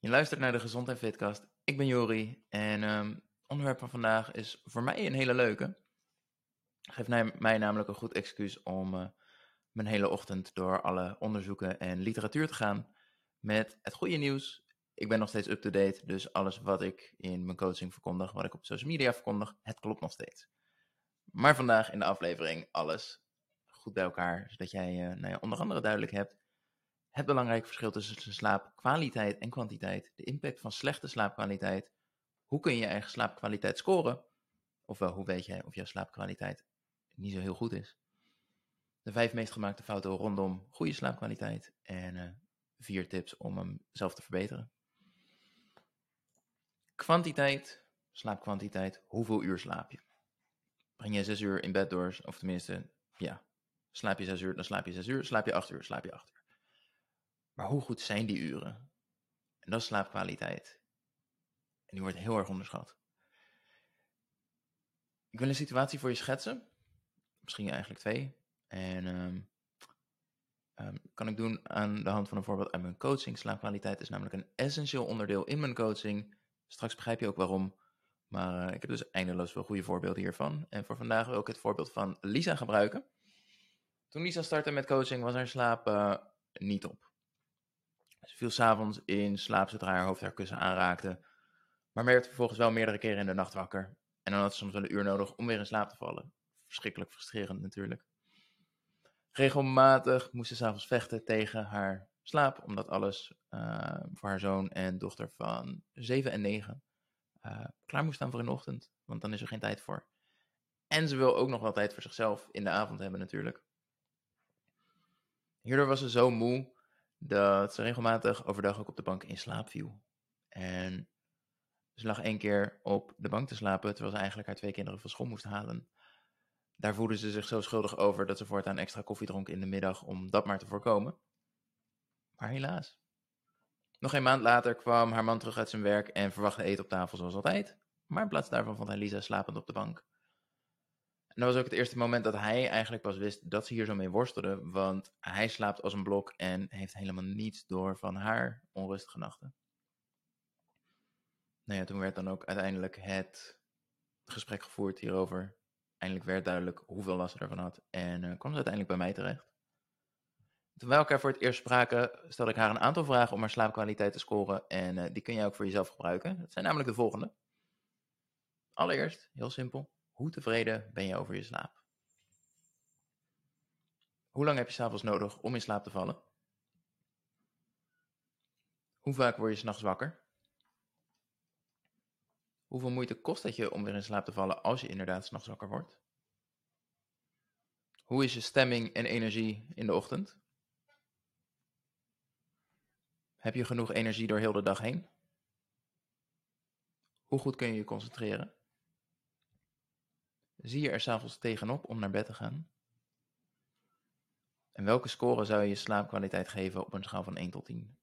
Je luistert naar de Gezond en Fitcast. Ik ben Jori en het onderwerp van vandaag is voor mij een hele leuke. Geeft mij namelijk een goed excuus om uh, mijn hele ochtend door alle onderzoeken en literatuur te gaan met het goede nieuws. Ik ben nog steeds up-to-date, dus alles wat ik in mijn coaching verkondig, wat ik op social media verkondig, het klopt nog steeds. Maar vandaag in de aflevering alles goed bij elkaar, zodat jij uh, nou ja, onder andere duidelijk hebt het belangrijke verschil tussen slaapkwaliteit en kwantiteit, de impact van slechte slaapkwaliteit, hoe kun je eigen slaapkwaliteit scoren, ofwel hoe weet jij of jouw slaapkwaliteit niet zo heel goed is. De vijf meest gemaakte fouten rondom goede slaapkwaliteit en uh, vier tips om hem zelf te verbeteren. Kwantiteit, slaapkwantiteit, hoeveel uur slaap je? Breng je zes uur in bed door, of tenminste, ja, slaap je zes uur, dan slaap je zes uur, slaap je acht uur, slaap je acht uur. Maar hoe goed zijn die uren? En dat is slaapkwaliteit. En die wordt heel erg onderschat. Ik wil een situatie voor je schetsen. Misschien eigenlijk twee. En um, kan ik doen aan de hand van een voorbeeld uit mijn coaching. Slaapkwaliteit is namelijk een essentieel onderdeel in mijn coaching. Straks begrijp je ook waarom. Maar uh, ik heb dus eindeloos veel goede voorbeelden hiervan. En voor vandaag wil ik het voorbeeld van Lisa gebruiken. Toen Lisa startte met coaching was haar slaap uh, niet op. Ze viel s'avonds in slaap zodra haar hoofd haar kussen aanraakte, maar werd vervolgens wel meerdere keren in de nacht wakker. En dan had ze soms wel een uur nodig om weer in slaap te vallen. Verschrikkelijk frustrerend natuurlijk. Regelmatig moest ze s'avonds vechten tegen haar slaap, omdat alles uh, voor haar zoon en dochter van 7 en 9 uh, eh, klaar moest staan voor de ochtend, want dan is er geen tijd voor. En ze wil ook nog wel tijd voor zichzelf in de avond hebben natuurlijk. Hierdoor was ze zo moe dat ze regelmatig overdag ook op de bank in slaap viel. En ze lag één keer op de bank te slapen, terwijl ze eigenlijk haar twee kinderen van school moest halen. Daar voelde ze zich zo schuldig over dat ze voortaan extra koffie dronk in de middag om dat maar te voorkomen. Maar helaas. Nog een maand later kwam haar man terug uit zijn werk en verwachtte eten op tafel zoals altijd. Maar in plaats daarvan vond hij Lisa slapend op de bank. En dat was ook het eerste moment dat hij eigenlijk pas wist dat ze hier zo mee worstelde. Want hij slaapt als een blok en heeft helemaal niets door van haar onrustige nachten. Nou ja, toen werd dan ook uiteindelijk het gesprek gevoerd hierover. Eindelijk werd duidelijk hoeveel last ze ervan had. En uh, kwam ze uiteindelijk bij mij terecht. Toen wij elkaar voor het eerst spraken, stelde ik haar een aantal vragen om haar slaapkwaliteit te scoren. En uh, die kun je ook voor jezelf gebruiken. Dat zijn namelijk de volgende. Allereerst, heel simpel. Hoe tevreden ben je over je slaap? Hoe lang heb je s'avonds nodig om in slaap te vallen? Hoe vaak word je s'nachts wakker? Hoeveel moeite kost het je om weer in slaap te vallen als je inderdaad s'nachts wakker wordt? Hoe is je stemming en energie in de ochtend? Heb je genoeg energie door heel de dag heen? Hoe goed kun je je concentreren? Zie je er s'avonds tegenop om naar bed te gaan? En welke score zou je je slaapkwaliteit geven op een schaal van 1 tot 10?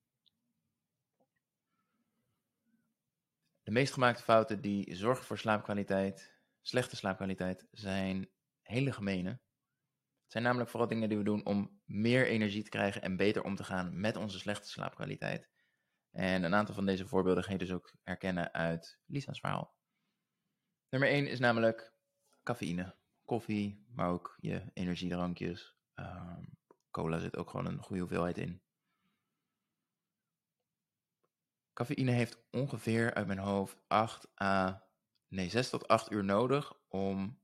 De meest gemaakte fouten die zorgen voor slaapkwaliteit, slechte slaapkwaliteit, zijn hele gemene. Het zijn namelijk vooral dingen die we doen om meer energie te krijgen en beter om te gaan met onze slechte slaapkwaliteit. En een aantal van deze voorbeelden ga je dus ook herkennen uit Lisa's verhaal. Nummer 1 is namelijk cafeïne. Koffie, maar ook je energiedrankjes. Um, cola zit ook gewoon een goede hoeveelheid in. Cafeïne heeft ongeveer uit mijn hoofd 8 à, nee, 6 tot 8 uur nodig om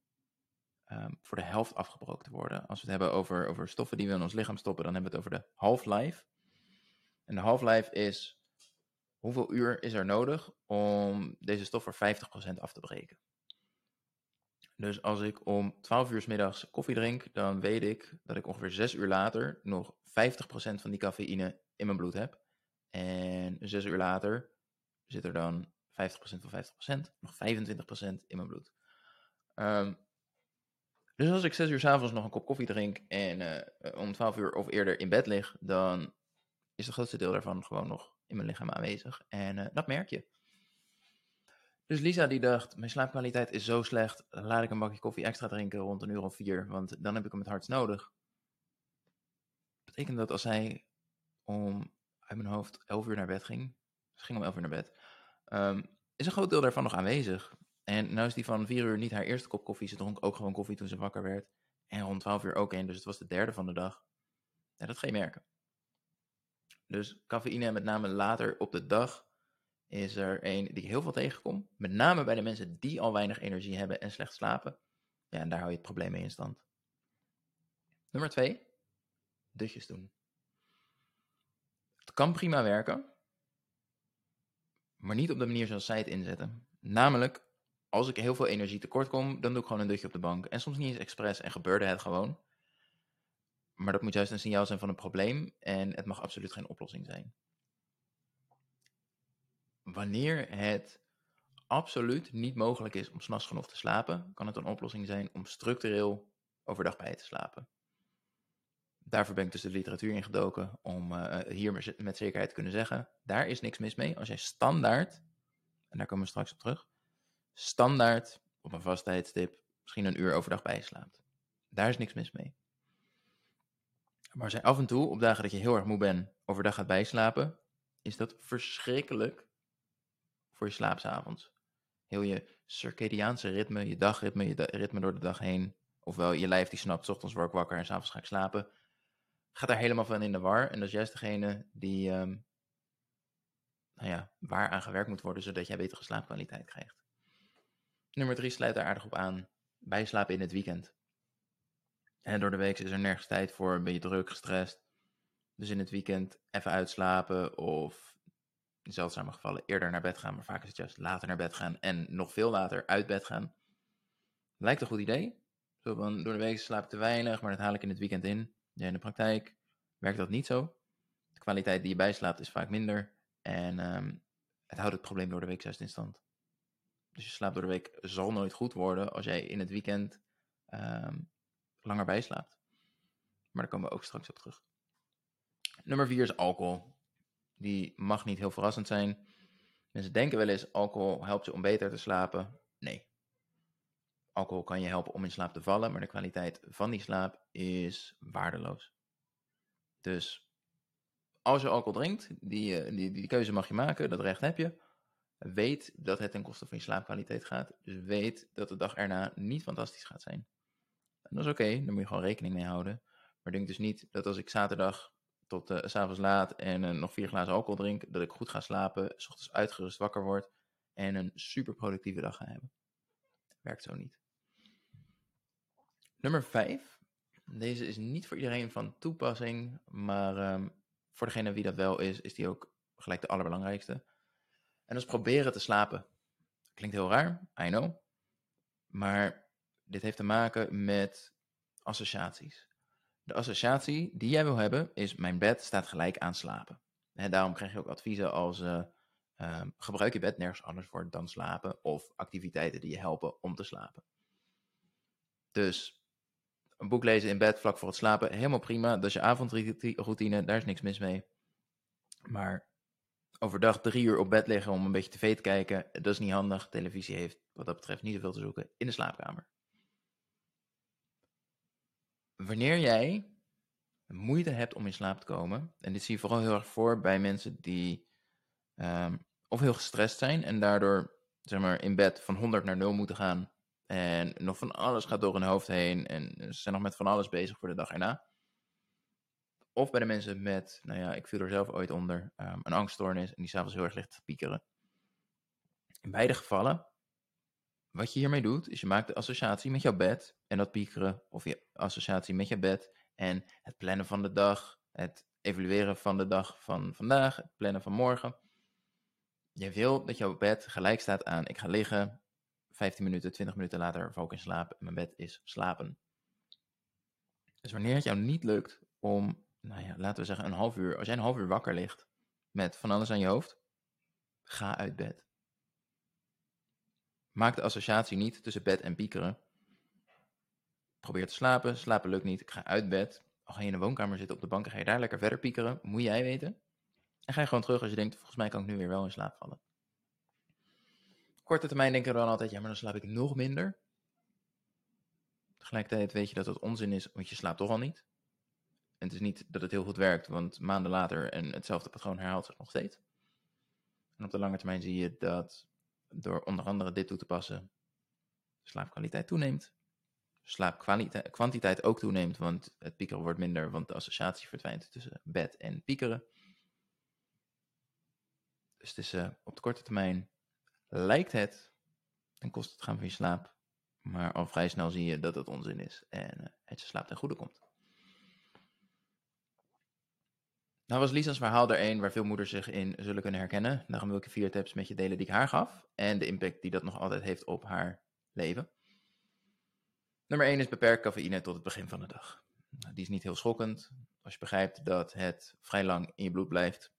um, voor de helft afgebroken te worden. Als we het hebben over, over stoffen die we in ons lichaam stoppen, dan hebben we het over de half-life. En de half-life is hoeveel uur is er nodig om deze stof voor 50% af te breken. Dus als ik om 12 uur s middags koffie drink, dan weet ik dat ik ongeveer 6 uur later nog 50% van die cafeïne in mijn bloed heb. En 6 uur later zit er dan 50% van 50%, nog 25% in mijn bloed. Um, dus als ik 6 uur s avonds nog een kop koffie drink en uh, om 12 uur of eerder in bed lig, dan is het grootste deel daarvan gewoon nog in mijn lichaam aanwezig. En uh, dat merk je. Dus Lisa die dacht, mijn slaapkwaliteit is zo slecht, laat ik een bakje koffie extra drinken rond een uur of vier, want dan heb ik hem het hardst nodig. Betekent dat als zij om uit mijn hoofd 11 uur naar bed ging, Ze ging om 11 uur naar bed. Ehm, is een groot deel daarvan nog aanwezig. En nou is die van 4 uur niet haar eerste kop koffie. Ze dronk ook gewoon koffie toen ze wakker werd. En rond 12 uur ook één. Dus het was de derde van de dag. Ja, dat ga je merken. Dus cafeïne, met name later op de dag, is er een die ik heel veel tegenkom. Met name bij de mensen die al weinig energie hebben en slecht slapen. Ja, en daar hou je het probleem mee in stand. Nummer twee, dutjes doen. Het kan prima werken, maar niet op de manier zoals zij het inzetten. Namelijk, als ik heel veel energie tekort kom, dan doe ik gewoon een dutje op de bank. En soms niet eens expres en gebeurde het gewoon. Maar dat moet juist een signaal zijn van een probleem en het mag absoluut geen oplossing zijn. Wanneer het absoluut niet mogelijk is om s'nachts genoeg te slapen, kan het een oplossing zijn om structureel overdag bij te slapen. Daarvoor ben ik dus de literatuur ingedoken om uh, hier met zekerheid te kunnen zeggen, daar is niks mis mee. Als jij standaard, en daar komen we straks op terug, standaard op een vast tijdstip misschien een uur overdag bijslaapt. Daar is niks mis mee. Maar als jij af en toe op dagen dat je heel erg moe bent overdag gaat bijslapen, is dat verschrikkelijk voor je slaapsavonds. Heel je circadiaanse ritme, je dagritme, je ritme door de dag heen, ofwel je lijf die snapt, ochtends word ik wakker en s'avonds ga ik slapen, gaat daar helemaal van in de war. En dat is juist degene die, um, nou ja, waar aan gewerkt moet worden, zodat jij betere slaapkwaliteit krijgt. Nummer drie sluit daar aardig op aan. Bijslapen in het weekend. En door de week is er nergens tijd voor, ben je druk, gestrest. Dus in het weekend even uitslapen of in zeldzame gevallen eerder naar bed gaan, maar vaak is het juist later naar bed gaan en nog veel later uit bed gaan. Lijkt een goed idee. Zo van, door de week slaap ik te weinig, maar dat haal ik in het weekend in. Ja, in de praktijk werkt dat niet zo. De kwaliteit die je bijslaapt is vaak minder en um, het houdt het probleem door de week juist in stand. Dus je slaap door de week zal nooit goed worden als jij in het weekend um, langer bijslaapt. Maar daar komen we ook straks op terug. Nummer 4 is alcohol. Die mag niet heel verrassend zijn. Mensen denken wel eens, alcohol helpt je om beter te slapen. Nee. Alcohol kan je helpen om in slaap te vallen, maar de kwaliteit van die slaap is waardeloos. Dus als je alcohol drinkt, die, eh, die, die keuze mag je maken, dat recht heb je. Weet dat het ten koste van je slaapkwaliteit gaat. Dus weet dat de dag erna niet fantastisch gaat zijn. En dat is oké, daar moet je gewoon rekening mee houden. Maar denk dus niet dat als ik zaterdag tot uh, s'avonds laat en uh, nog vier glazen alcohol drink, dat ik goed ga slapen, s ochtends uitgerust wakker word en een super productieve dag ga hebben. Werkt zo niet. Nummer 5. Deze is niet voor iedereen van toepassing, maar um, voor degene wie dat wel is, is die ook gelijk de allerbelangrijkste. En dat is proberen te slapen. Klinkt heel raar, I know. Maar dit heeft te maken met associaties. De associatie die jij wil hebben is: mijn bed staat gelijk aan slapen. En daarom krijg je ook adviezen als: uh, uh, gebruik je bed nergens anders voor dan slapen, of activiteiten die je helpen om te slapen. Dus een boek lezen in bed vlak voor het slapen, helemaal prima. Dat is je avondroutine, daar is niks mis mee. Maar overdag drie uur op bed liggen om een beetje tv te kijken, dat is niet handig. Televisie heeft wat dat betreft niet zoveel te zoeken in de slaapkamer wanneer jij moeite hebt om in slaap te komen, en dit zie je vooral heel erg voor bij mensen die um, of heel gestrest zijn en daardoor zeg maar, in bed van 100 naar 0 moeten gaan en nog van alles gaat door hun hoofd heen en ze zijn nog met van alles bezig voor de dag erna. Of bij de mensen met, nou ja, ik viel er zelf ooit onder, um, een angststoornis en die s'avonds heel erg ligt te piekeren. In beide gevallen wat je hiermee doet, is je maakt de associatie met jouw bed en dat piekeren, of je associatie met je bed en het plannen van de dag, het evalueren van de dag van vandaag, het plannen van morgen. Je wil dat jouw bed gelijk staat aan ik ga liggen, 15 minuten, 20 minuten later val ik in slaap en mijn bed is slapen. Dus wanneer het jou niet lukt om, nou ja, laten we zeggen een half uur, als jij een half uur wakker ligt met van alles aan je hoofd, ga uit bed. Maak de associatie niet tussen bed en piekeren. Probeer te slapen, slapen lukt niet, ik ga uit bed. Al ga je in de woonkamer zitten op de bank en ga je daar lekker verder piekeren, moet jij weten. En ga je gewoon terug als je denkt, volgens mij kan ik nu weer wel in slaap vallen. Korte termijn denken we dan altijd, ja maar dan slaap ik nog minder. Tegelijkertijd weet je dat het onzin is, want je slaapt toch al niet. En het is niet dat het heel goed werkt, want maanden later en hetzelfde patroon herhaalt zich nog steeds. En op de lange termijn zie je dat door onder andere dit toe te passen, slaapkwaliteit toeneemt. Slaapkwantiteit ook toeneemt, want het piekeren wordt minder, want de associatie verdwijnt tussen bed en piekeren. Dus het is, uh, op de korte termijn lijkt het ten koste te gaan van je slaap, maar al vrij snel zie je dat het onzin is en uh, het je slaap ten goede komt. Nou was Lisa's verhaal er een waar veel moeders zich in zullen kunnen herkennen. Daarom wil ik vier tips met je delen die ik haar gaf en de impact die dat nog altijd heeft op haar leven. Nummer 1 is beperk cafeïne tot het begin van de dag. Nou, die is niet heel schokkend. Als je begrijpt dat het vrij lang in je bloed blijft,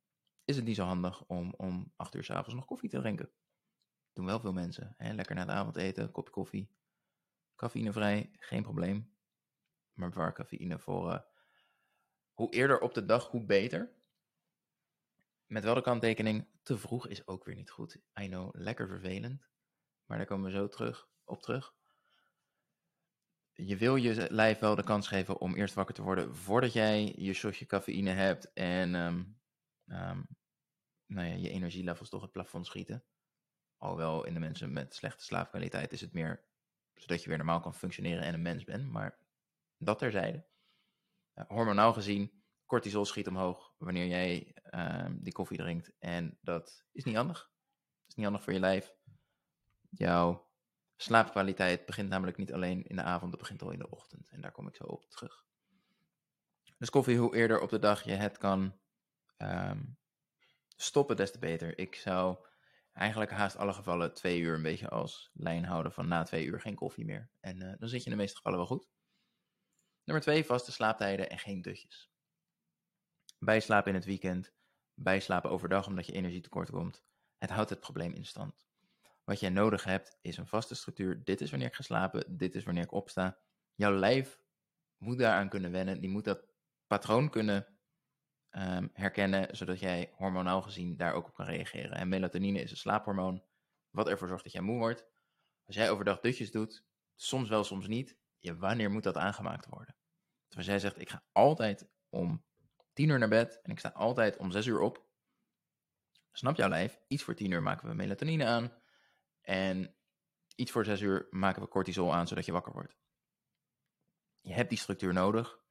is het niet zo handig om om 8 uur s avonds nog koffie te drinken. doen wel veel mensen. Hè? Lekker na het avondeten, kopje koffie. Cafeïnevrij, geen probleem. Maar bewaar cafeïne voor uh, hoe eerder op de dag, hoe beter. Met wel de kanttekening, te vroeg is ook weer niet goed. I know, lekker vervelend. Maar daar komen we zo terug, op terug. Je wil je lijf wel de kans geven om eerst wakker te worden voordat jij je shotje cafeïne hebt en um, um, nou ja, je energielevels toch het plafond schieten. Alhoewel in de mensen met slechte slaapkwaliteit is het meer zodat je weer normaal kan functioneren en een mens bent. Maar dat terzijde. Uh, hormonaal gezien, cortisol schiet omhoog wanneer jij uh, die koffie drinkt. En dat is niet handig. Dat is niet handig voor je lijf. Jouw slaapkwaliteit begint namelijk niet alleen in de avond, het begint al in de ochtend. En daar kom ik zo op terug. Dus koffie, hoe eerder op de dag je het kan um, stoppen, des te beter. Ik zou eigenlijk haast alle gevallen twee uur een beetje als lijn houden van na twee uur geen koffie meer. En uh, dan zit je in de meeste gevallen wel goed. Nummer twee, vaste slaaptijden en geen dutjes. Bijslapen in het weekend, bijslapen overdag omdat je energietekort komt. Het houdt het probleem in stand. Wat jij nodig hebt is een vaste structuur. Dit is wanneer ik ga slapen, dit is wanneer ik opsta. Jouw lijf moet daaraan kunnen wennen. Die moet dat patroon kunnen um, herkennen, zodat jij hormonaal gezien daar ook op kan reageren. En melatonine is een slaaphormoon, wat ervoor zorgt dat jij moe wordt. Als jij overdag dutjes doet, soms wel, soms niet, ja, wanneer moet dat aangemaakt worden? Dus als jij zegt, ik ga altijd om tien uur naar bed en ik sta altijd om zes uur op, snap jouw lijf, iets voor tien uur maken we melatonine aan en iets voor zes uur maken we cortisol aan, zodat je wakker wordt. Je hebt die structuur nodig,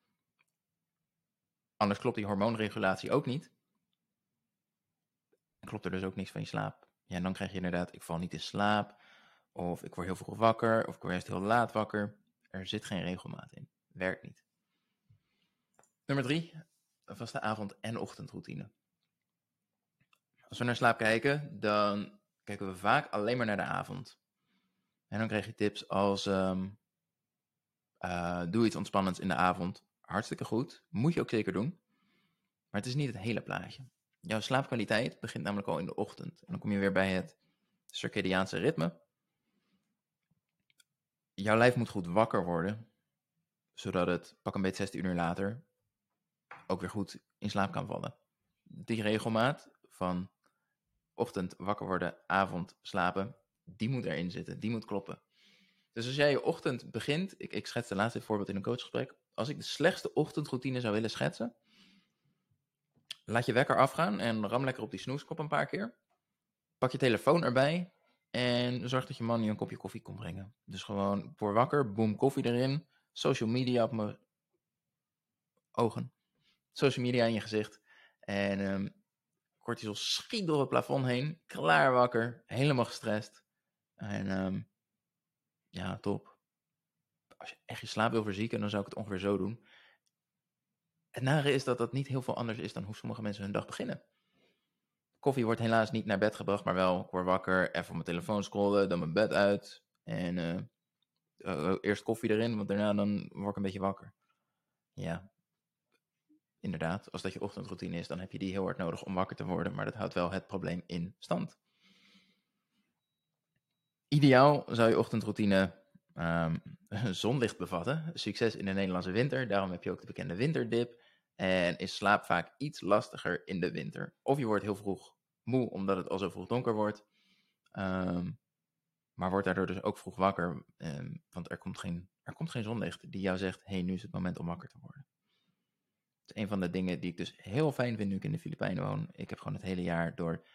Anders klopt die hormoonregulatie ook niet. En klopt er dus ook niks van je slaap. Ja, en dan krijg je inderdaad, ik val niet in slaap. Of ik word heel vroeg wakker. Of ik word juist heel laat wakker. Er zit geen regelmaat in. Werkt niet. Nummer drie, een vaste avond- en ochtendroutine. Als we naar slaap kijken, dan kijken we vaak alleen maar naar de avond. En dan krijg je tips als um, uh, doe iets ontspannends in de avond hartstikke goed. Moet je ook zeker doen. Maar het is niet het hele plaatje. Jouw slaapkwaliteit begint namelijk al in de ochtend. En dan kom je weer bij het circadiaanse ritme. Jouw lijf moet goed wakker worden, zodat het pak een beetje 16 uur later ook weer goed in slaap kan vallen. Die regelmaat van ochtend wakker worden, avond slapen, die moet erin zitten, die moet kloppen. Dus als jij je ochtend begint, ik, ik schets de laatste voorbeeld in een coachgesprek, als ik de slechtste ochtendroutine zou willen schetsen, laat je wekker afgaan en ram lekker op die snoeskop een paar keer. Pak je telefoon erbij en zorg dat je man je een kopje koffie komt brengen. Dus gewoon voor wakker, boom, koffie erin, social media op mijn ogen, social media in je gezicht en um, cortisol schiet door het plafond heen, klaar wakker, helemaal gestrest. En um, ja, top als je echt je slaap wil verzieken, dan zou ik het ongeveer zo doen. Het nare is dat dat niet heel veel anders is dan hoe sommige mensen hun dag beginnen. Koffie wordt helaas niet naar bed gebracht, maar wel, ik word wakker, even op mijn telefoon scrollen, dan mijn bed uit. En uh, uh, eerst koffie erin, want daarna dan word ik een beetje wakker. Ja, inderdaad, als dat je ochtendroutine is, dan heb je die heel hard nodig om wakker te worden, maar dat houdt wel het probleem in stand. Ideaal zou je ochtendroutine um, zonlicht bevatten. Succes in de Nederlandse winter, daarom heb je ook de bekende winterdip. En is slaap vaak iets lastiger in de winter. Of je wordt heel vroeg moe, omdat het al zo vroeg donker wordt. Um, maar wordt daardoor dus ook vroeg wakker, um, want er komt, geen, er komt geen zonlicht die jou zegt, hey, nu is het moment om wakker te worden. Het is een van de dingen die ik dus heel fijn vind nu ik in de Filipijnen woon. Ik heb gewoon het hele jaar door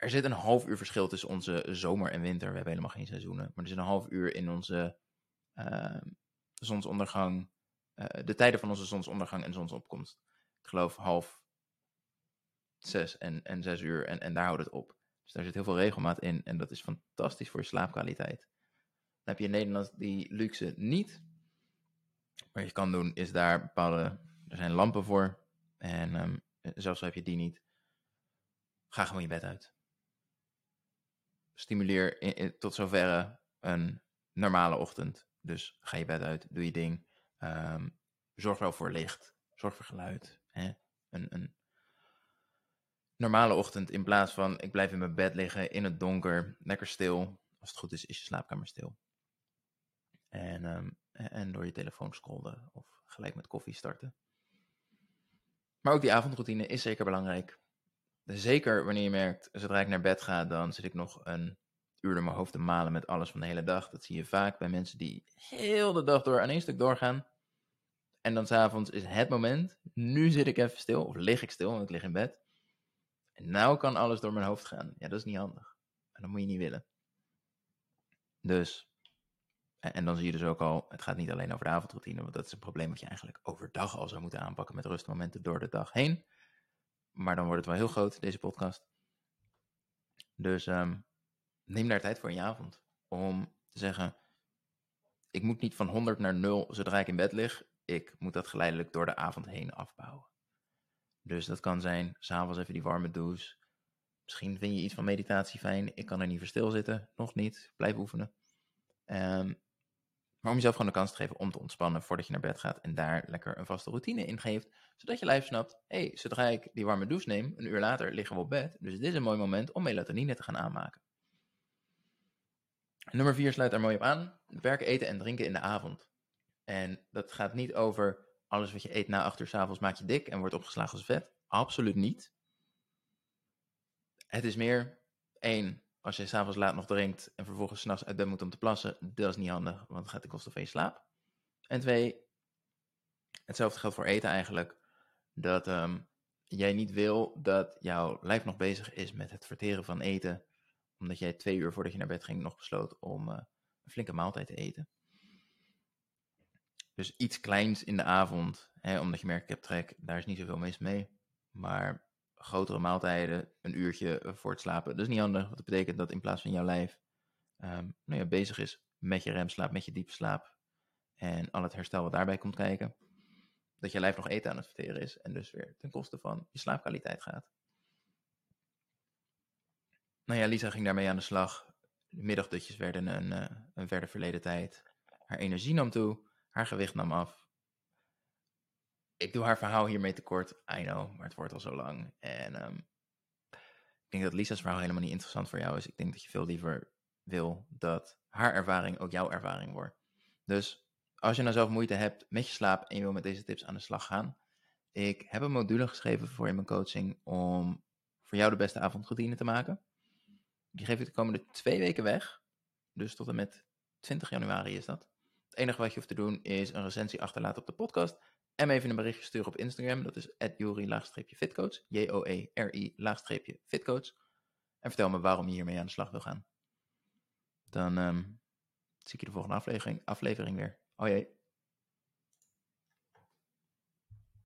er zit een half uur verschil tussen onze zomer en winter. We hebben helemaal geen seizoenen. Maar er zit een half uur in onze ehm, zonsondergang. Eh, de tijden van onze zonsondergang en zonsopkomst. Ik geloof half zes en, en zes uur. En, en daar houdt het op. Dus daar zit heel veel regelmaat in. En dat is fantastisch voor je slaapkwaliteit. Dan heb je in Nederland die luxe niet. Wat je kan doen is daar bepaalde... Er zijn lampen voor. En ehm, zelfs heb je die niet. Ga gewoon je bed uit stimuleer tot zoverre een normale ochtend. Dus ga je bed uit, doe je ding. Ehm, zorg wel voor licht, zorg voor geluid. Hè? Een, een normale ochtend in plaats van ik blijf in mijn bed liggen in het donker, lekker stil. Als het goed is, is je slaapkamer stil. En, um, en door je telefoon scrollen of gelijk met koffie starten. Maar ook die avondroutine is zeker belangrijk. Zeker wanneer je merkt, zodra ik naar bed ga, dan zit ik nog een uur door mijn hoofd te malen met alles van de hele dag. Dat zie je vaak bij mensen die heel de dag door aan één stuk doorgaan. En dan s'avonds is het moment, nu zit ik even stil, of lig ik stil, want ik lig in bed. En nou kan alles door mijn hoofd gaan. Ja, dat is niet handig. En dat moet je niet willen. Dus, en dan zie je dus ook al, het gaat niet alleen over de avondroutine, want dat is een probleem wat je eigenlijk overdag al zou moeten aanpakken met rustmomenten door de dag heen. Maar dan wordt het wel heel groot, deze podcast. Dus um, neem daar tijd voor in je avond. Om te zeggen, ik moet niet van 100 naar 0 zodra ik in bed lig. Ik moet dat geleidelijk door de avond heen afbouwen. Dus dat kan zijn, s'avonds even die warme douche. Misschien vind je iets van meditatie fijn. Ik kan er niet voor stilzitten. Nog niet. Blijf oefenen. Um, maar om jezelf gewoon de kans te geven om te ontspannen voordat je naar bed gaat. En daar lekker een vaste routine in geeft. Zodat je lijf snapt, hé, hey, zodra ik die warme douche neem, een uur later liggen we op bed. Dus dit is een mooi moment om melatonine te gaan aanmaken. Nummer 4 sluit daar mooi op aan. Werken, eten en drinken in de avond. En dat gaat niet over alles wat je eet na 8 uur s avonds maakt je dik en wordt opgeslagen als vet. Absoluut niet. Het is meer, één, als je s'avonds laat nog drinkt en vervolgens s'nachts uit bed moet om te plassen, dat is niet handig, want het gaat ten koste van je slaap. En twee, hetzelfde geldt voor eten eigenlijk, dat um, jij niet wil dat jouw lijf nog bezig is met het verteren van eten, omdat jij twee uur voordat je naar bed ging nog besloot om uh, een flinke maaltijd te eten. Dus iets kleins in de avond, hè, omdat je merkt, ik heb trek, daar is niet zoveel mis mee. Maar grotere maaltijden, een uurtje voor het slapen. Dat is niet handig, want dat betekent dat in plaats van jouw lijf um, nou ja, bezig is met je remslaap, met je diepe slaap en al het herstel wat daarbij komt kijken, dat je lijf nog eten aan het verteren is en dus weer ten koste van je slaapkwaliteit gaat. Nou ja, Lisa ging daarmee aan de slag. De middagdutjes werden een, uh, een verder verleden tijd. Haar energie nam toe, haar gewicht nam af ik doe haar verhaal hiermee tekort. I know, maar het wordt al zo lang. En um, ik denk dat Lisa's verhaal helemaal niet interessant voor jou is. Ik denk dat je veel liever wil dat haar ervaring ook jouw ervaring wordt. Dus als je nou zelf moeite hebt met je slaap en je wil met deze tips aan de slag gaan. Ik heb een module geschreven voor in mijn coaching om voor jou de beste avondroutine te maken. Die geef ik de komende twee weken weg. Dus tot en met 20 januari is dat. Het enige wat je hoeft te doen is een recensie achterlaten op de podcast en me even een berichtje sturen op Instagram. Dat is jori-fitcoach. J-O-E-R-I-fitcoach. En vertel me waarom je hiermee aan de slag wil gaan. Dan um, zie ik je de volgende aflevering, aflevering weer. Oh jee.